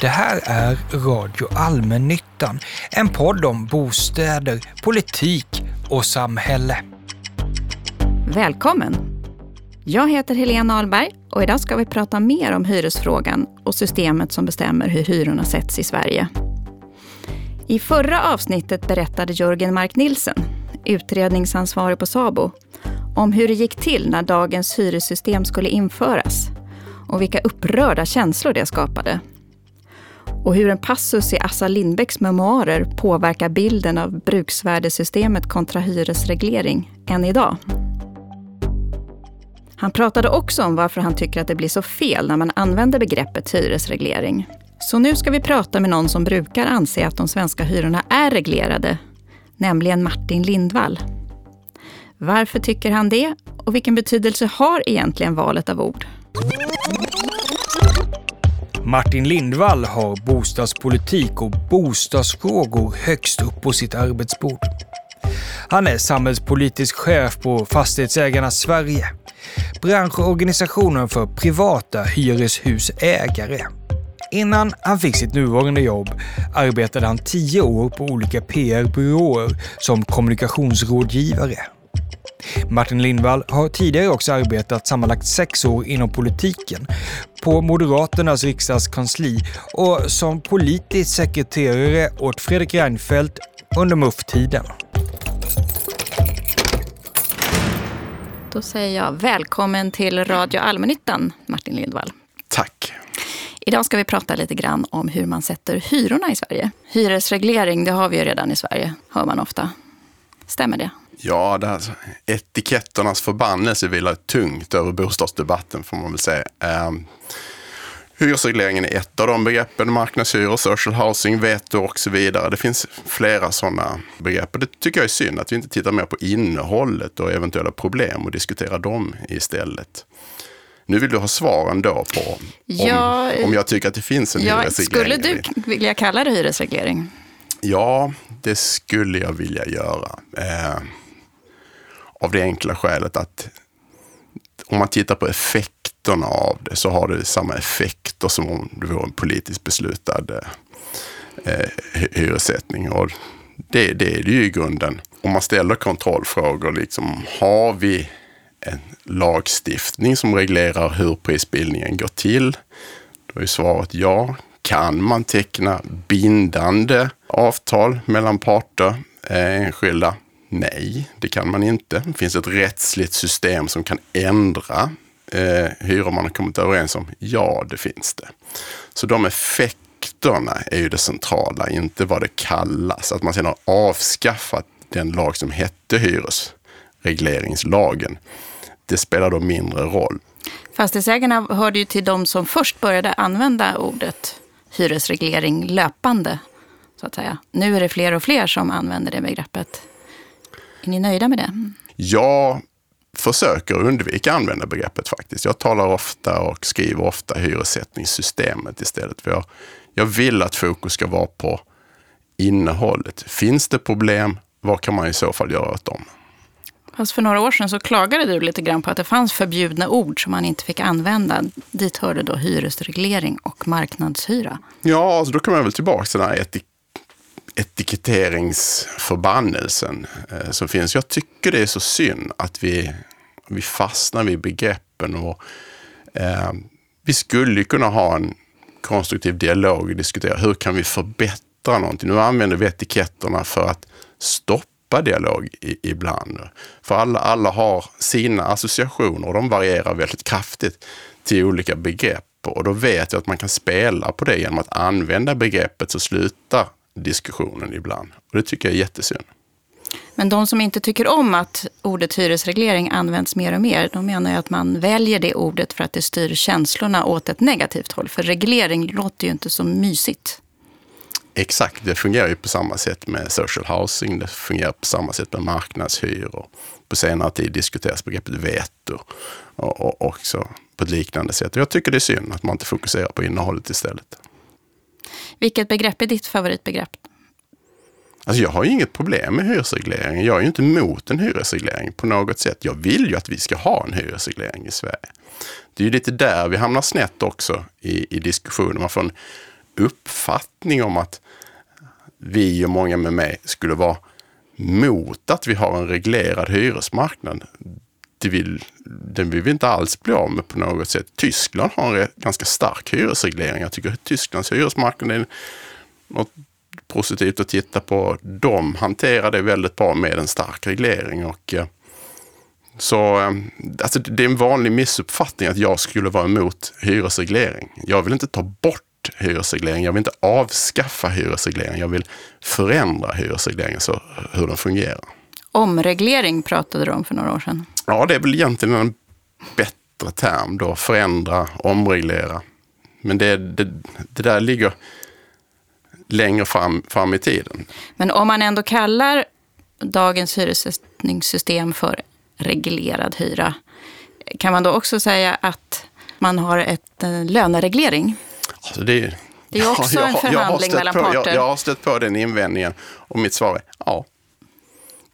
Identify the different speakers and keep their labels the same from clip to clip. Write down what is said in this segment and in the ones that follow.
Speaker 1: Det här är Radio Allmännyttan, en podd om bostäder, politik och samhälle.
Speaker 2: Välkommen! Jag heter Helena Ahlberg och idag ska vi prata mer om hyresfrågan och systemet som bestämmer hur hyrorna sätts i Sverige. I förra avsnittet berättade Jörgen Mark Nilsen, utredningsansvarig på SABO, om hur det gick till när dagens hyressystem skulle införas och vilka upprörda känslor det skapade. Och hur en passus i Assa Lindbecks memoarer påverkar bilden av bruksvärdesystemet kontra hyresreglering än idag. Han pratade också om varför han tycker att det blir så fel när man använder begreppet hyresreglering. Så nu ska vi prata med någon som brukar anse att de svenska hyrorna är reglerade, nämligen Martin Lindvall. Varför tycker han det och vilken betydelse har egentligen valet av ord?
Speaker 1: Martin Lindvall har bostadspolitik och bostadsfrågor högst upp på sitt arbetsbord. Han är samhällspolitisk chef på Fastighetsägarna Sverige, branschorganisationen för privata hyreshusägare. Innan han fick sitt nuvarande jobb arbetade han tio år på olika PR-byråer som kommunikationsrådgivare. Martin Lindvall har tidigare också arbetat sammanlagt sex år inom politiken på Moderaternas riksdagskansli och som politisk sekreterare åt Fredrik Reinfeldt under MUF-tiden.
Speaker 2: Då säger jag välkommen till Radio Allmännyttan, Martin Lindvall.
Speaker 3: Tack.
Speaker 2: Idag ska vi prata lite grann om hur man sätter hyrorna i Sverige. Hyresreglering, det har vi ju redan i Sverige, hör man ofta. Stämmer det?
Speaker 3: Ja, det här, etiketternas förbannelse vilar tungt över bostadsdebatten får man väl säga. Um, hyresregleringen är ett av de begreppen, marknadshyror, social housing, veto och så vidare. Det finns flera sådana begrepp och det tycker jag är synd att vi inte tittar mer på innehållet och eventuella problem och diskuterar dem istället. Nu vill du ha svaren då på om, ja, om jag tycker att det finns en ja, hyresreglering.
Speaker 2: Skulle du vilja kalla det hyresreglering?
Speaker 3: Ja, det skulle jag vilja göra. Eh, av det enkla skälet att om man tittar på effekterna av det så har det samma effekter som om det vore en politiskt beslutad eh, hyressättning. Och det, det är det ju i grunden. Om man ställer kontrollfrågor, liksom, har vi en lagstiftning som reglerar hur prisbildningen går till? Då är svaret ja. Kan man teckna bindande avtal mellan parter, eh, enskilda? Nej, det kan man inte. Det finns ett rättsligt system som kan ändra eh, hyror man har kommit överens om. Ja, det finns det. Så de effekterna är ju det centrala, inte vad det kallas. Att man sedan har avskaffat den lag som hette hyresregleringslagen. Det spelar då mindre roll.
Speaker 2: Fastighetsägarna hörde ju till de som först började använda ordet hyresreglering löpande. Så att säga. Nu är det fler och fler som använder det begreppet. Är ni nöjda med det?
Speaker 3: Jag försöker undvika använda begreppet faktiskt. Jag talar ofta och skriver ofta hyressättningssystemet istället. För jag, jag vill att fokus ska vara på innehållet. Finns det problem? Vad kan man i så fall göra åt dem?
Speaker 2: Fast för några år sedan så klagade du lite grann på att det fanns förbjudna ord som man inte fick använda. Dit hörde då hyresreglering och marknadshyra.
Speaker 3: Ja, alltså då kommer jag väl tillbaka till den här etik etiketteringsförbannelsen eh, som finns. Jag tycker det är så synd att vi, vi fastnar vid begreppen. och eh, Vi skulle kunna ha en konstruktiv dialog och diskutera hur kan vi förbättra någonting. Nu använder vi etiketterna för att stoppa dialog i, ibland. För alla, alla har sina associationer och de varierar väldigt kraftigt till olika begrepp. Och då vet jag att man kan spela på det genom att använda begreppet så slutar diskussionen ibland. Och det tycker jag är jättesynd.
Speaker 2: Men de som inte tycker om att ordet hyresreglering används mer och mer, de menar ju att man väljer det ordet för att det styr känslorna åt ett negativt håll. För reglering låter ju inte så mysigt.
Speaker 3: Exakt, det fungerar ju på samma sätt med social housing, det fungerar på samma sätt med marknadshyror. På senare tid diskuteras begreppet veto och, och också på ett liknande sätt. Och jag tycker det är synd att man inte fokuserar på innehållet istället.
Speaker 2: Vilket begrepp är ditt favoritbegrepp?
Speaker 3: Alltså jag har ju inget problem med hyresreglering. Jag är ju inte emot en hyresreglering på något sätt. Jag vill ju att vi ska ha en hyresreglering i Sverige. Det är ju lite där vi hamnar snett också i, i diskussionen. Man får en uppfattning om att vi och många med mig skulle vara mot att vi har en reglerad hyresmarknad. Det vill, den vill vi inte alls bli av med på något sätt. Tyskland har en ganska stark hyresreglering. Jag tycker att Tysklands hyresmarknad är något positivt att titta på. De hanterar det väldigt bra med en stark reglering. Och, eh, så eh, alltså det är en vanlig missuppfattning att jag skulle vara emot hyresreglering. Jag vill inte ta bort hyresreglering. Jag vill inte avskaffa hyresreglering. Jag vill förändra hyresregleringen så hur den fungerar.
Speaker 2: Omreglering pratade du om för några år sedan.
Speaker 3: Ja, det är väl egentligen en bättre term då. Förändra, omreglera. Men det, det, det där ligger längre fram, fram i tiden.
Speaker 2: Men om man ändå kallar dagens hyressättningssystem för reglerad hyra, kan man då också säga att man har ett en eh, lönereglering?
Speaker 3: Alltså det,
Speaker 2: det är också ja, en förhandling mellan
Speaker 3: på,
Speaker 2: parter.
Speaker 3: Jag, jag har stött på den invändningen och mitt svar är ja.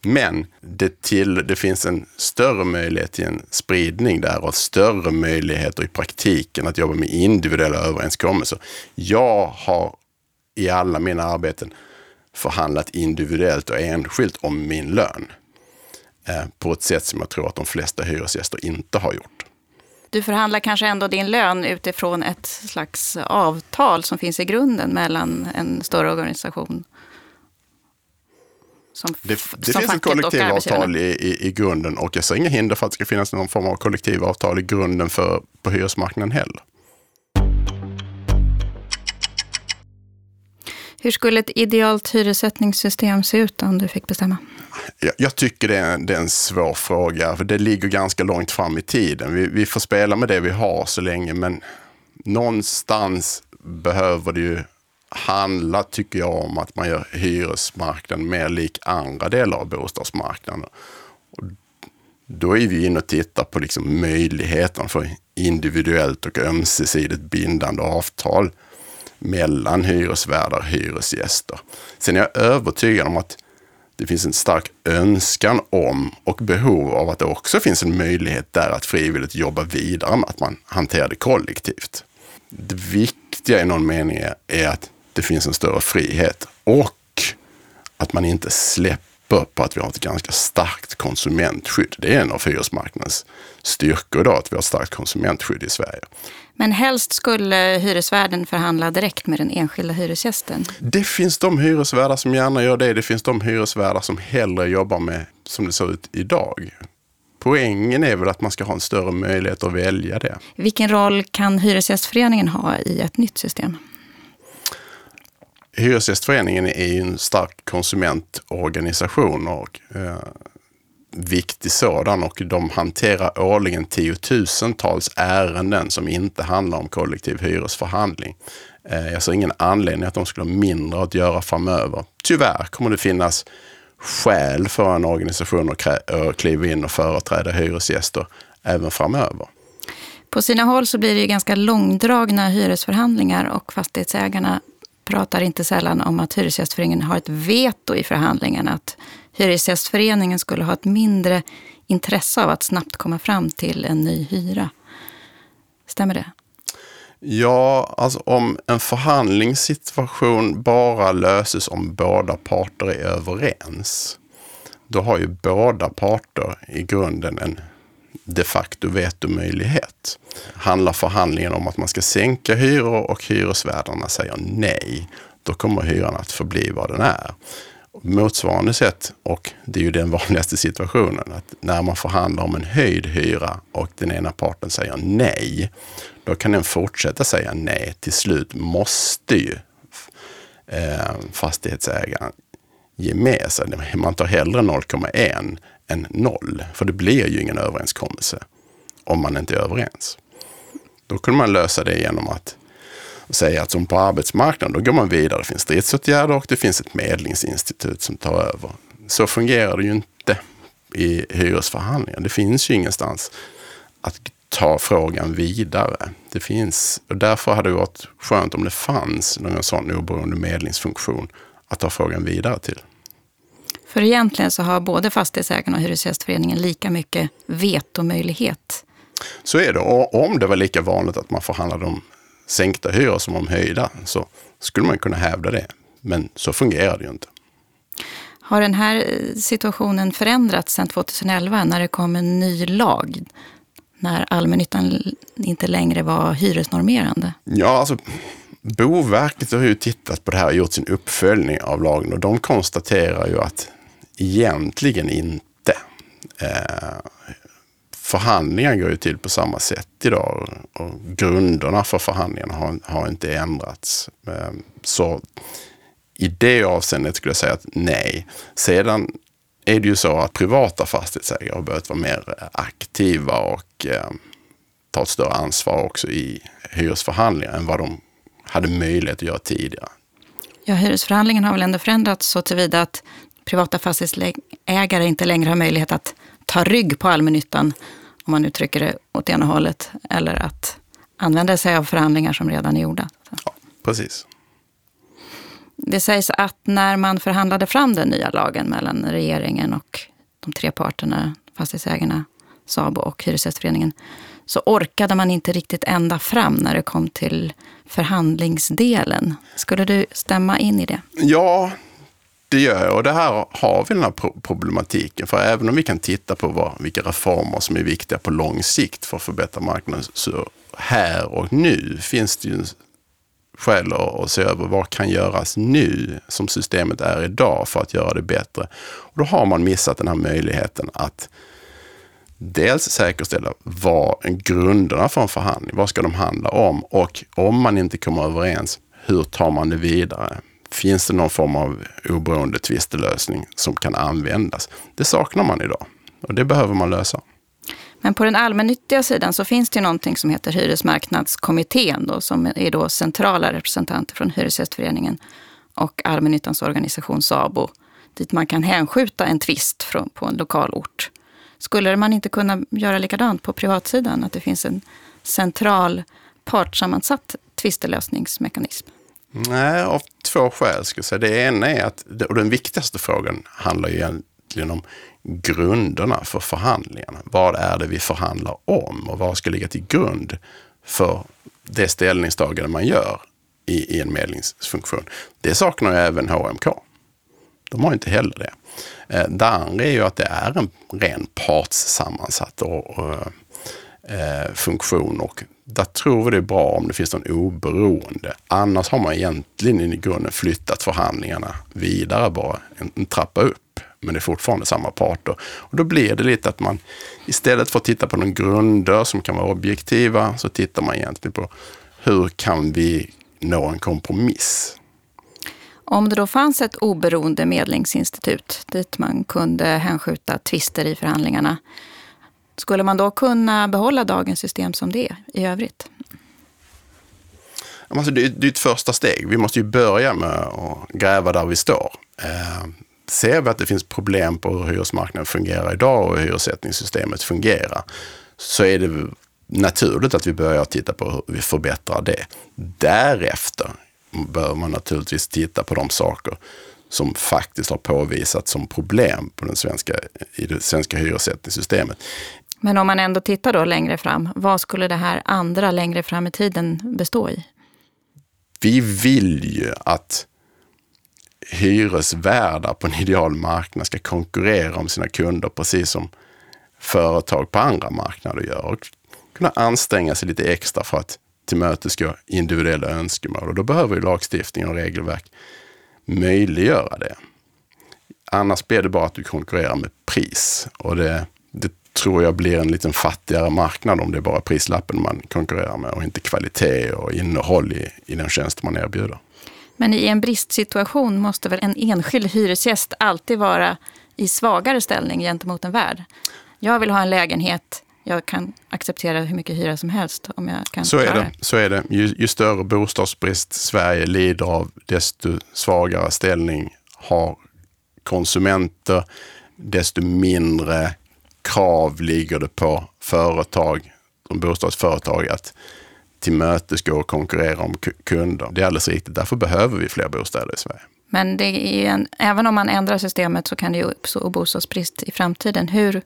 Speaker 3: Men det, till, det finns en större möjlighet till en spridning där och större möjligheter i praktiken att jobba med individuella överenskommelser. Jag har i alla mina arbeten förhandlat individuellt och enskilt om min lön. Eh, på ett sätt som jag tror att de flesta hyresgäster inte har gjort.
Speaker 2: Du förhandlar kanske ändå din lön utifrån ett slags avtal som finns i grunden mellan en större organisation
Speaker 3: som, det, det som finns ett kollektivavtal i, i, i, grunden och jag ser inga hinder för att det ska finnas någon form av kollektivavtal i grunden för, på hyresmarknaden heller.
Speaker 2: Hur skulle ett idealt hyressättningssystem se ut om du fick bestämma?
Speaker 3: Jag, jag tycker det är, en, det är, en, svår fråga, för det ligger ganska långt fram i tiden. Vi, vi får spela med det vi har så länge, men någonstans behöver det ju handla, tycker jag, om att man gör hyresmarknaden mer lik andra delar av bostadsmarknaden. Och då är vi inne och tittar på liksom möjligheten för individuellt och ömsesidigt bindande avtal mellan hyresvärdar och hyresgäster. Sen är jag övertygad om att det finns en stark önskan om och behov av att det också finns en möjlighet där att frivilligt jobba vidare med att man hanterar det kollektivt. Det viktiga i någon mening är att det finns en större frihet och att man inte släpper på att vi har ett ganska starkt konsumentskydd. Det är en av hyresmarknadens styrkor idag, att vi har ett starkt konsumentskydd i Sverige.
Speaker 2: Men helst skulle hyresvärden förhandla direkt med den enskilda hyresgästen?
Speaker 3: Det finns de hyresvärdar som gärna gör det. Det finns de hyresvärdar som hellre jobbar med som det ser ut idag. Poängen är väl att man ska ha en större möjlighet att välja det.
Speaker 2: Vilken roll kan Hyresgästföreningen ha i ett nytt system?
Speaker 3: Hyresgästföreningen är ju en stark konsumentorganisation och eh, viktig sådan och de hanterar årligen tiotusentals ärenden som inte handlar om kollektiv hyresförhandling. Eh, jag ser ingen anledning att de skulle ha mindre att göra framöver. Tyvärr kommer det finnas skäl för en organisation att kliva in och företräda hyresgäster även framöver.
Speaker 2: På sina håll så blir det ju ganska långdragna hyresförhandlingar och fastighetsägarna pratar inte sällan om att Hyresgästföreningen har ett veto i förhandlingarna. Att Hyresgästföreningen skulle ha ett mindre intresse av att snabbt komma fram till en ny hyra. Stämmer det?
Speaker 3: Ja, alltså om en förhandlingssituation bara löses om båda parter är överens, då har ju båda parter i grunden en de facto vetomöjlighet. Handlar förhandlingen om att man ska sänka hyror och hyresvärdarna säger nej, då kommer hyran att förbli vad den är motsvarande sätt, och det är ju den vanligaste situationen, att när man förhandlar om en höjd hyra och den ena parten säger nej, då kan den fortsätta säga nej. Till slut måste ju eh, fastighetsägaren ge med sig. Man tar hellre 0,1 än noll, för det blir ju ingen överenskommelse om man inte är överens. Då kunde man lösa det genom att säga att som på arbetsmarknaden, då går man vidare. Det finns stridsåtgärder och det finns ett medlingsinstitut som tar över. Så fungerar det ju inte i hyresförhandlingar. Det finns ju ingenstans att ta frågan vidare. Det finns, och därför hade det varit skönt om det fanns någon sån oberoende medlingsfunktion att ta frågan vidare till.
Speaker 2: För egentligen så har både Fastighetsägarna och Hyresgästföreningen lika mycket vetomöjlighet.
Speaker 3: Så är det. Och om det var lika vanligt att man förhandlade om sänkta hyror som om höjda så skulle man kunna hävda det. Men så fungerar det ju inte.
Speaker 2: Har den här eh, situationen förändrats sedan 2011 när det kom en ny lag? När allmännyttan inte längre var hyresnormerande?
Speaker 3: Ja, alltså Boverket har ju tittat på det här och gjort sin uppföljning av lagen och de konstaterar ju att egentligen inte. Eh, förhandlingar går ju till på samma sätt idag och grunderna för förhandlingarna har, har inte ändrats. Eh, så i det avseendet skulle jag säga att nej. Sedan är det ju så att privata fastighetsägare har börjat vara mer aktiva och eh, ta ett större ansvar också i hyresförhandlingar än vad de hade möjlighet att göra tidigare.
Speaker 2: Ja, hyresförhandlingen har väl ändå förändrats så tillvida att privata fastighetsägare inte längre har möjlighet att ta rygg på allmännyttan, om man uttrycker det åt ena hållet, eller att använda sig av förhandlingar som redan är gjorda.
Speaker 3: Ja, precis.
Speaker 2: Det sägs att när man förhandlade fram den nya lagen mellan regeringen och de tre parterna, fastighetsägarna, SABO och Hyresgästföreningen, så orkade man inte riktigt ända fram när det kom till förhandlingsdelen. Skulle du stämma in i det?
Speaker 3: Ja, det gör jag. Och det här har vi den här problematiken. För även om vi kan titta på vad, vilka reformer som är viktiga på lång sikt för att förbättra marknaden, så här och nu finns det ju skäl att se över vad kan göras nu som systemet är idag för att göra det bättre. Och då har man missat den här möjligheten att dels säkerställa vad grunderna för en förhandling, vad ska de handla om? Och om man inte kommer överens, hur tar man det vidare? Finns det någon form av oberoende tvistelösning som kan användas? Det saknar man idag och det behöver man lösa.
Speaker 2: Men på den allmännyttiga sidan så finns det någonting som heter Hyresmarknadskommittén då, som är då centrala representanter från Hyresgästföreningen och allmännyttans organisation SABO, dit man kan hänskjuta en tvist på en lokal ort. Skulle man inte kunna göra likadant på privatsidan? Att det finns en central partssammansatt tvistelösningsmekanism?
Speaker 3: Nej, av två skäl. skulle jag säga. Det ena är att, och den viktigaste frågan handlar ju egentligen om grunderna för förhandlingarna. Vad är det vi förhandlar om och vad ska ligga till grund för det ställningstagande man gör i, i en medlingsfunktion? Det saknar ju även HMK. De har inte heller det. Eh, det andra är ju att det är en ren partssammansatt och, och, eh, funktion och där tror vi det är bra om det finns någon oberoende. Annars har man egentligen i grunden flyttat förhandlingarna vidare bara en, en trappa upp. Men det är fortfarande samma parter. Och då blir det lite att man istället för att titta på de grunder som kan vara objektiva så tittar man egentligen på hur kan vi nå en kompromiss?
Speaker 2: Om det då fanns ett oberoende medlingsinstitut dit man kunde hänskjuta tvister i förhandlingarna, skulle man då kunna behålla dagens system som det är i övrigt?
Speaker 3: Alltså det, är ett första steg. Vi måste ju börja med att gräva där vi står. Eh, ser vi att det finns problem på hur hyresmarknaden fungerar idag och hur hyressättningssystemet fungerar, så är det naturligt att vi börjar titta på hur vi förbättrar det. Därefter bör man naturligtvis titta på de saker som faktiskt har påvisats som problem på den svenska, i det svenska hyressättningssystemet.
Speaker 2: Men om man ändå tittar då längre fram, vad skulle det här andra längre fram i tiden bestå i?
Speaker 3: Vi vill ju att hyresvärdar på en ideal marknad ska konkurrera om sina kunder precis som företag på andra marknader gör och kunna anstränga sig lite extra för att tillmötesgå individuella önskemål. Och då behöver ju lagstiftning och regelverk möjliggöra det. Annars blir det bara att du konkurrerar med pris. Och det, tror jag blir en liten fattigare marknad om det är bara prislappen man konkurrerar med och inte kvalitet och innehåll i, i den tjänst man erbjuder.
Speaker 2: Men i en bristsituation måste väl en enskild hyresgäst alltid vara i svagare ställning gentemot en värd? Jag vill ha en lägenhet jag kan acceptera hur mycket hyra som helst om jag kan
Speaker 3: så är det. Så är det. Ju, ju, större bostadsbrist Sverige lider av, desto svagare ställning har konsumenter, desto mindre krav ligger det på företag, bostadsföretag, att tillmötesgå och konkurrera om kunder. Det är alldeles riktigt. Därför behöver vi fler bostäder i Sverige.
Speaker 2: Men en, även om man ändrar systemet så kan det ju uppstå bostadsbrist i framtiden. Hur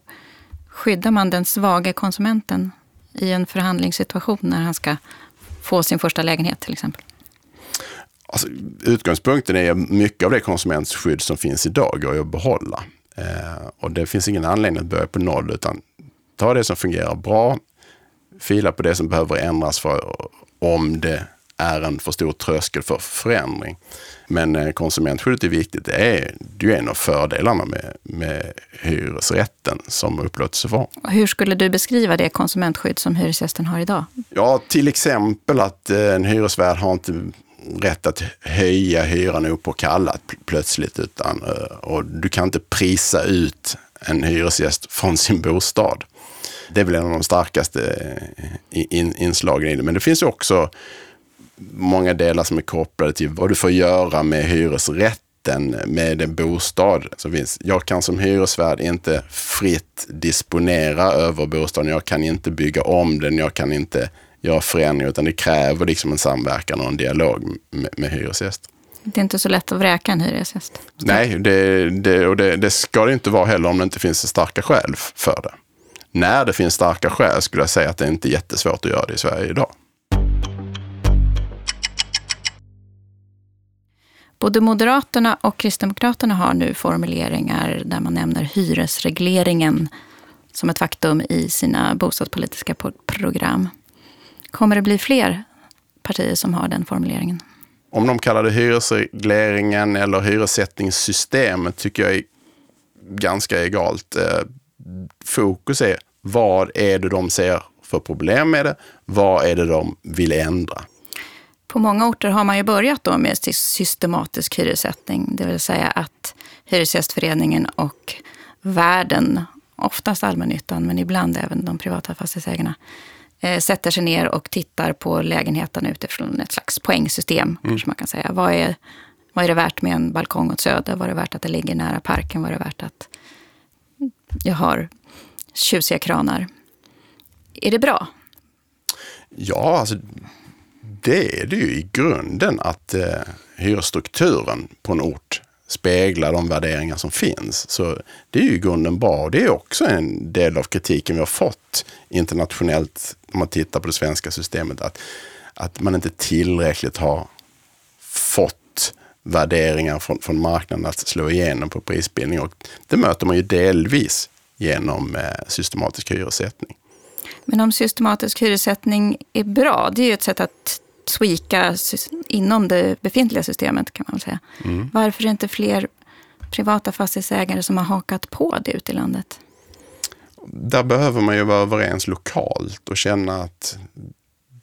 Speaker 2: skyddar man den svaga konsumenten i en förhandlingssituation när han ska få sin första lägenhet till exempel?
Speaker 3: Alltså, utgångspunkten är mycket av det konsumentskydd som finns idag går att behålla. Eh, och det finns ingen anledning att börja på noll, utan ta det som fungerar bra, fila på det som behöver ändras för om det är en för stor tröskel för förändring. Men eh, konsumentskyddet är viktigt. Det är, det är en av fördelarna med, med hyresrätten som upplåtelseform.
Speaker 2: Hur skulle du beskriva det konsumentskydd som hyresgästen har idag?
Speaker 3: Ja, till exempel att eh, en hyresvärd har inte rätt att höja hyran opåkallat plötsligt. Utan, eh, och du kan inte prisa ut en hyresgäst från sin bostad. Det är väl en av de starkaste eh, inslagen i det. Men det finns också många delar som är kopplade till vad du får göra med hyresrätten med en bostad som finns. Jag kan som hyresvärd inte fritt disponera över bostaden. Jag kan inte bygga om den. Jag kan inte göra förändringar utan det kräver liksom en samverkan och en dialog med, med hyresgäst.
Speaker 2: Det är inte så lätt att vräka en hyresgäst.
Speaker 3: Nej, det, det, och det, det ska det inte vara heller om det inte finns starka skäl för det. När det finns starka skäl skulle jag säga att det inte är jättesvårt att göra det i Sverige idag.
Speaker 2: Både Moderaterna och Kristdemokraterna har nu formuleringar där man nämner hyresregleringen som ett faktum i sina bostadspolitiska program. Kommer det bli fler partier som har den formuleringen?
Speaker 3: Om de kallar det hyresregleringen eller hyressättningssystemet tycker jag är ganska egalt. Eh, fokus är vad är det de ser för problem med det? Vad är det de vill ändra?
Speaker 2: På många orter har man ju börjat då med systematisk hyressättning, det vill säga att Hyresgästföreningen och värden, oftast allmännyttan, men ibland även de privata fastighetsägarna, sätter sig ner och tittar på lägenheten utifrån ett slags poängsystem, mm. kanske man kan säga. Vad är, vad är det värt med en balkong åt söder? Vad är det värt att det ligger nära parken? Vad är det värt att jag har tjusiga kranar? Är det bra?
Speaker 3: Ja, alltså det är det ju i grunden att eh, hyresstrukturen på en ort speglar de värderingar som finns. Så det är ju i grunden bra. Det är också en del av kritiken vi har fått internationellt om man tittar på det svenska systemet. Att, att man inte tillräckligt har fått värderingar från, från marknaden att slå igenom på prisbildning. Och det möter man ju delvis genom eh, systematisk hyressättning.
Speaker 2: Men om systematisk hyressättning är bra, det är ju ett sätt att tweaka inom det befintliga systemet kan man säga. Mm. Varför är det inte fler privata fastighetsägare som har hakat på det ute i landet?
Speaker 3: Där behöver man ju vara överens lokalt och känna att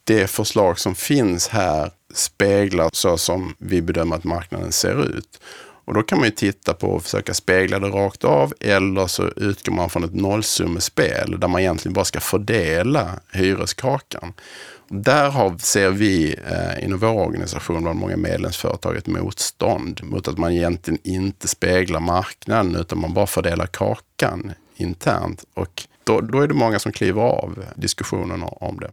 Speaker 3: det förslag som finns här speglar så som vi bedömer att marknaden ser ut. Och då kan man ju titta på och försöka spegla det rakt av eller så utgår man från ett nollsummespel där man egentligen bara ska fördela hyreskakan. Där ser vi eh, inom vår organisation bland många medlemsföretag ett motstånd mot att man egentligen inte speglar marknaden utan man bara fördelar kakan internt. Och då, då är det många som kliver av diskussionen om det.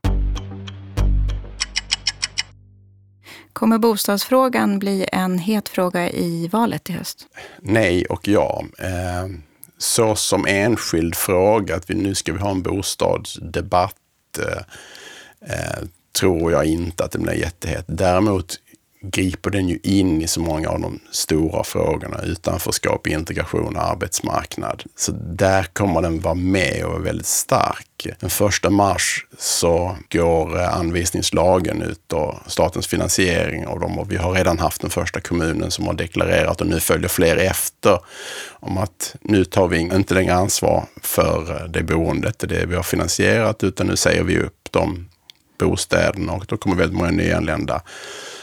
Speaker 2: Kommer bostadsfrågan bli en het fråga i valet i höst?
Speaker 3: Nej och ja. Eh, så som enskild fråga, att vi nu ska vi ha en bostadsdebatt eh, eh, tror jag inte att den blir jättehet. Däremot griper den ju in i så många av de stora frågorna, utanförskap, integration och arbetsmarknad. Så där kommer den vara med och vara väldigt stark. Den första mars så går eh, anvisningslagen ut och statens finansiering av dem och vi har redan haft den första kommunen som har deklarerat och nu följer fler efter om att nu tar vi inte längre ansvar för eh, det boendet, och det vi har finansierat, utan nu säger vi upp dem bostäderna och då kommer väldigt många nyanlända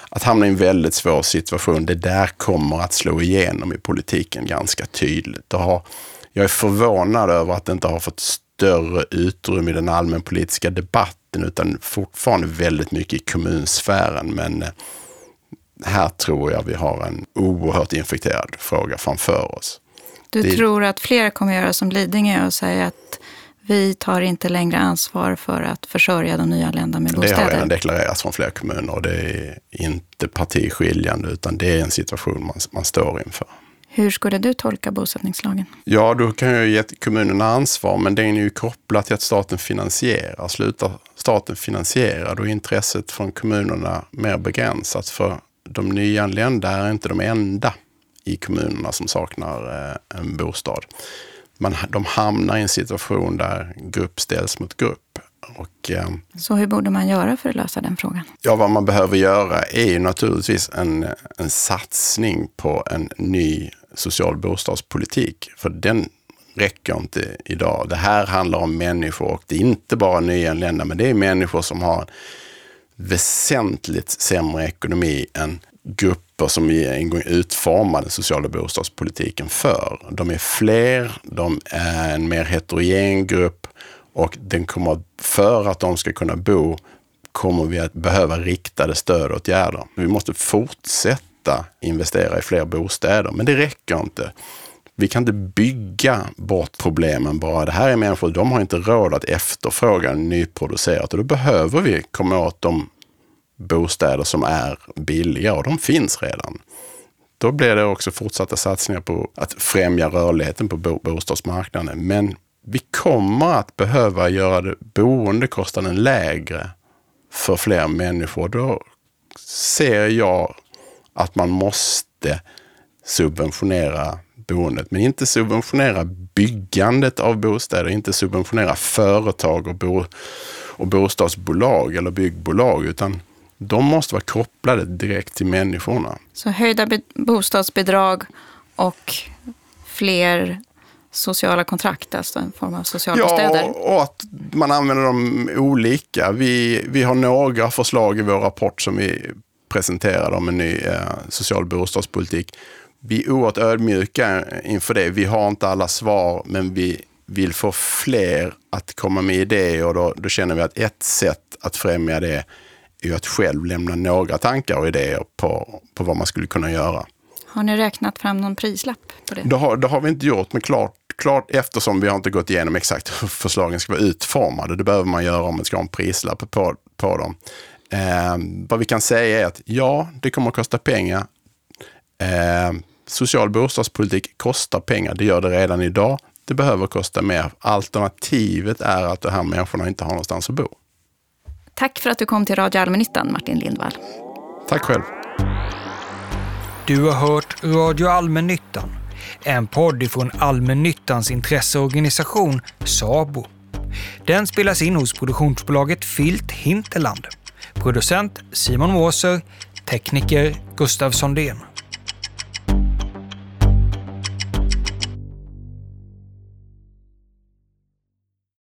Speaker 3: att hamna i en väldigt svår situation. Det där kommer att slå igenom i politiken ganska tydligt. Har, jag är förvånad över att det inte har fått större utrymme i den allmänpolitiska debatten utan fortfarande väldigt mycket i kommunsfären. Men eh, här tror jag vi har en oerhört infekterad fråga framför oss.
Speaker 2: Du det... tror att fler kommer göra som Lidingö och säga att vi tar inte längre ansvar för att försörja de nyanlända med bostäder.
Speaker 3: Det har redan deklarerats från flera kommuner och det är inte partiskiljande utan det är en situation man, man står inför.
Speaker 2: Hur skulle du tolka bosättningslagen?
Speaker 3: Ja, då kan jag ge kommunerna ansvar, men den är ju kopplad till att staten finansierar. Slutar staten finansiera, då är intresset från kommunerna mer begränsat. För de nyanlända är inte de enda i kommunerna som saknar eh, en bostad. Man, de hamnar i en situation där grupp ställs mot grupp. Och, eh,
Speaker 2: Så hur borde man göra för att lösa den frågan?
Speaker 3: Ja, vad man behöver göra är ju naturligtvis en, en satsning på en ny social bostadspolitik. För den räcker inte idag. Det här handlar om människor och det är inte bara nyanlända, men det är människor som har väsentligt sämre ekonomi än grupper som vi en gång utformade den sociala bostadspolitiken för. De är fler, de är en mer heterogen grupp och den kommer, för att de ska kunna bo kommer vi att behöva riktade stödåtgärder. Vi måste fortsätta investera i fler bostäder, men det räcker inte. Vi kan inte bygga bort problemen bara. Det här är människor, de har inte råd att efterfråga nyproducerat och då behöver vi komma åt de bostäder som är billiga och de finns redan. Då blir det också fortsatta satsningar på att främja rörligheten på bostadsmarknaden. Men vi kommer att behöva göra boendekostnaden lägre för fler människor. Då ser jag att man måste subventionera boendet, men inte subventionera byggandet av bostäder, inte subventionera företag och, bo och bostadsbolag eller byggbolag, utan de måste vara kopplade direkt till människorna.
Speaker 2: Så höjda bostadsbidrag och fler sociala kontrakt, alltså en form av socialbostäder?
Speaker 3: Ja, och att man använder dem olika. Vi, vi har några förslag i vår rapport som vi presenterar om en ny eh, social bostadspolitik. Vi är oerhört ödmjuka inför det. Vi har inte alla svar, men vi vill få fler att komma med idéer och då, då känner vi att ett sätt att främja det ju att själv lämna några tankar och idéer på, på vad man skulle kunna göra.
Speaker 2: Har ni räknat fram någon prislapp på det?
Speaker 3: Det har, det har vi inte gjort, men klart, klart eftersom vi har inte gått igenom exakt hur förslagen ska vara utformade. Det behöver man göra om man ska ha en prislapp på, på dem. Eh, vad vi kan säga är att ja, det kommer att kosta pengar. Eh, social bostadspolitik kostar pengar. Det gör det redan idag. Det behöver kosta mer. Alternativet är att de här människorna inte har någonstans att bo.
Speaker 2: Tack för att du kom till Radio Allmännyttan, Martin Lindvall.
Speaker 3: Tack själv.
Speaker 1: Du har hört Radio Allmännyttan, en podd från Allmännyttans intresseorganisation SABO. Den spelas in hos produktionsbolaget Filt Hinterland. Producent Simon Måser, tekniker Gustav Sondén.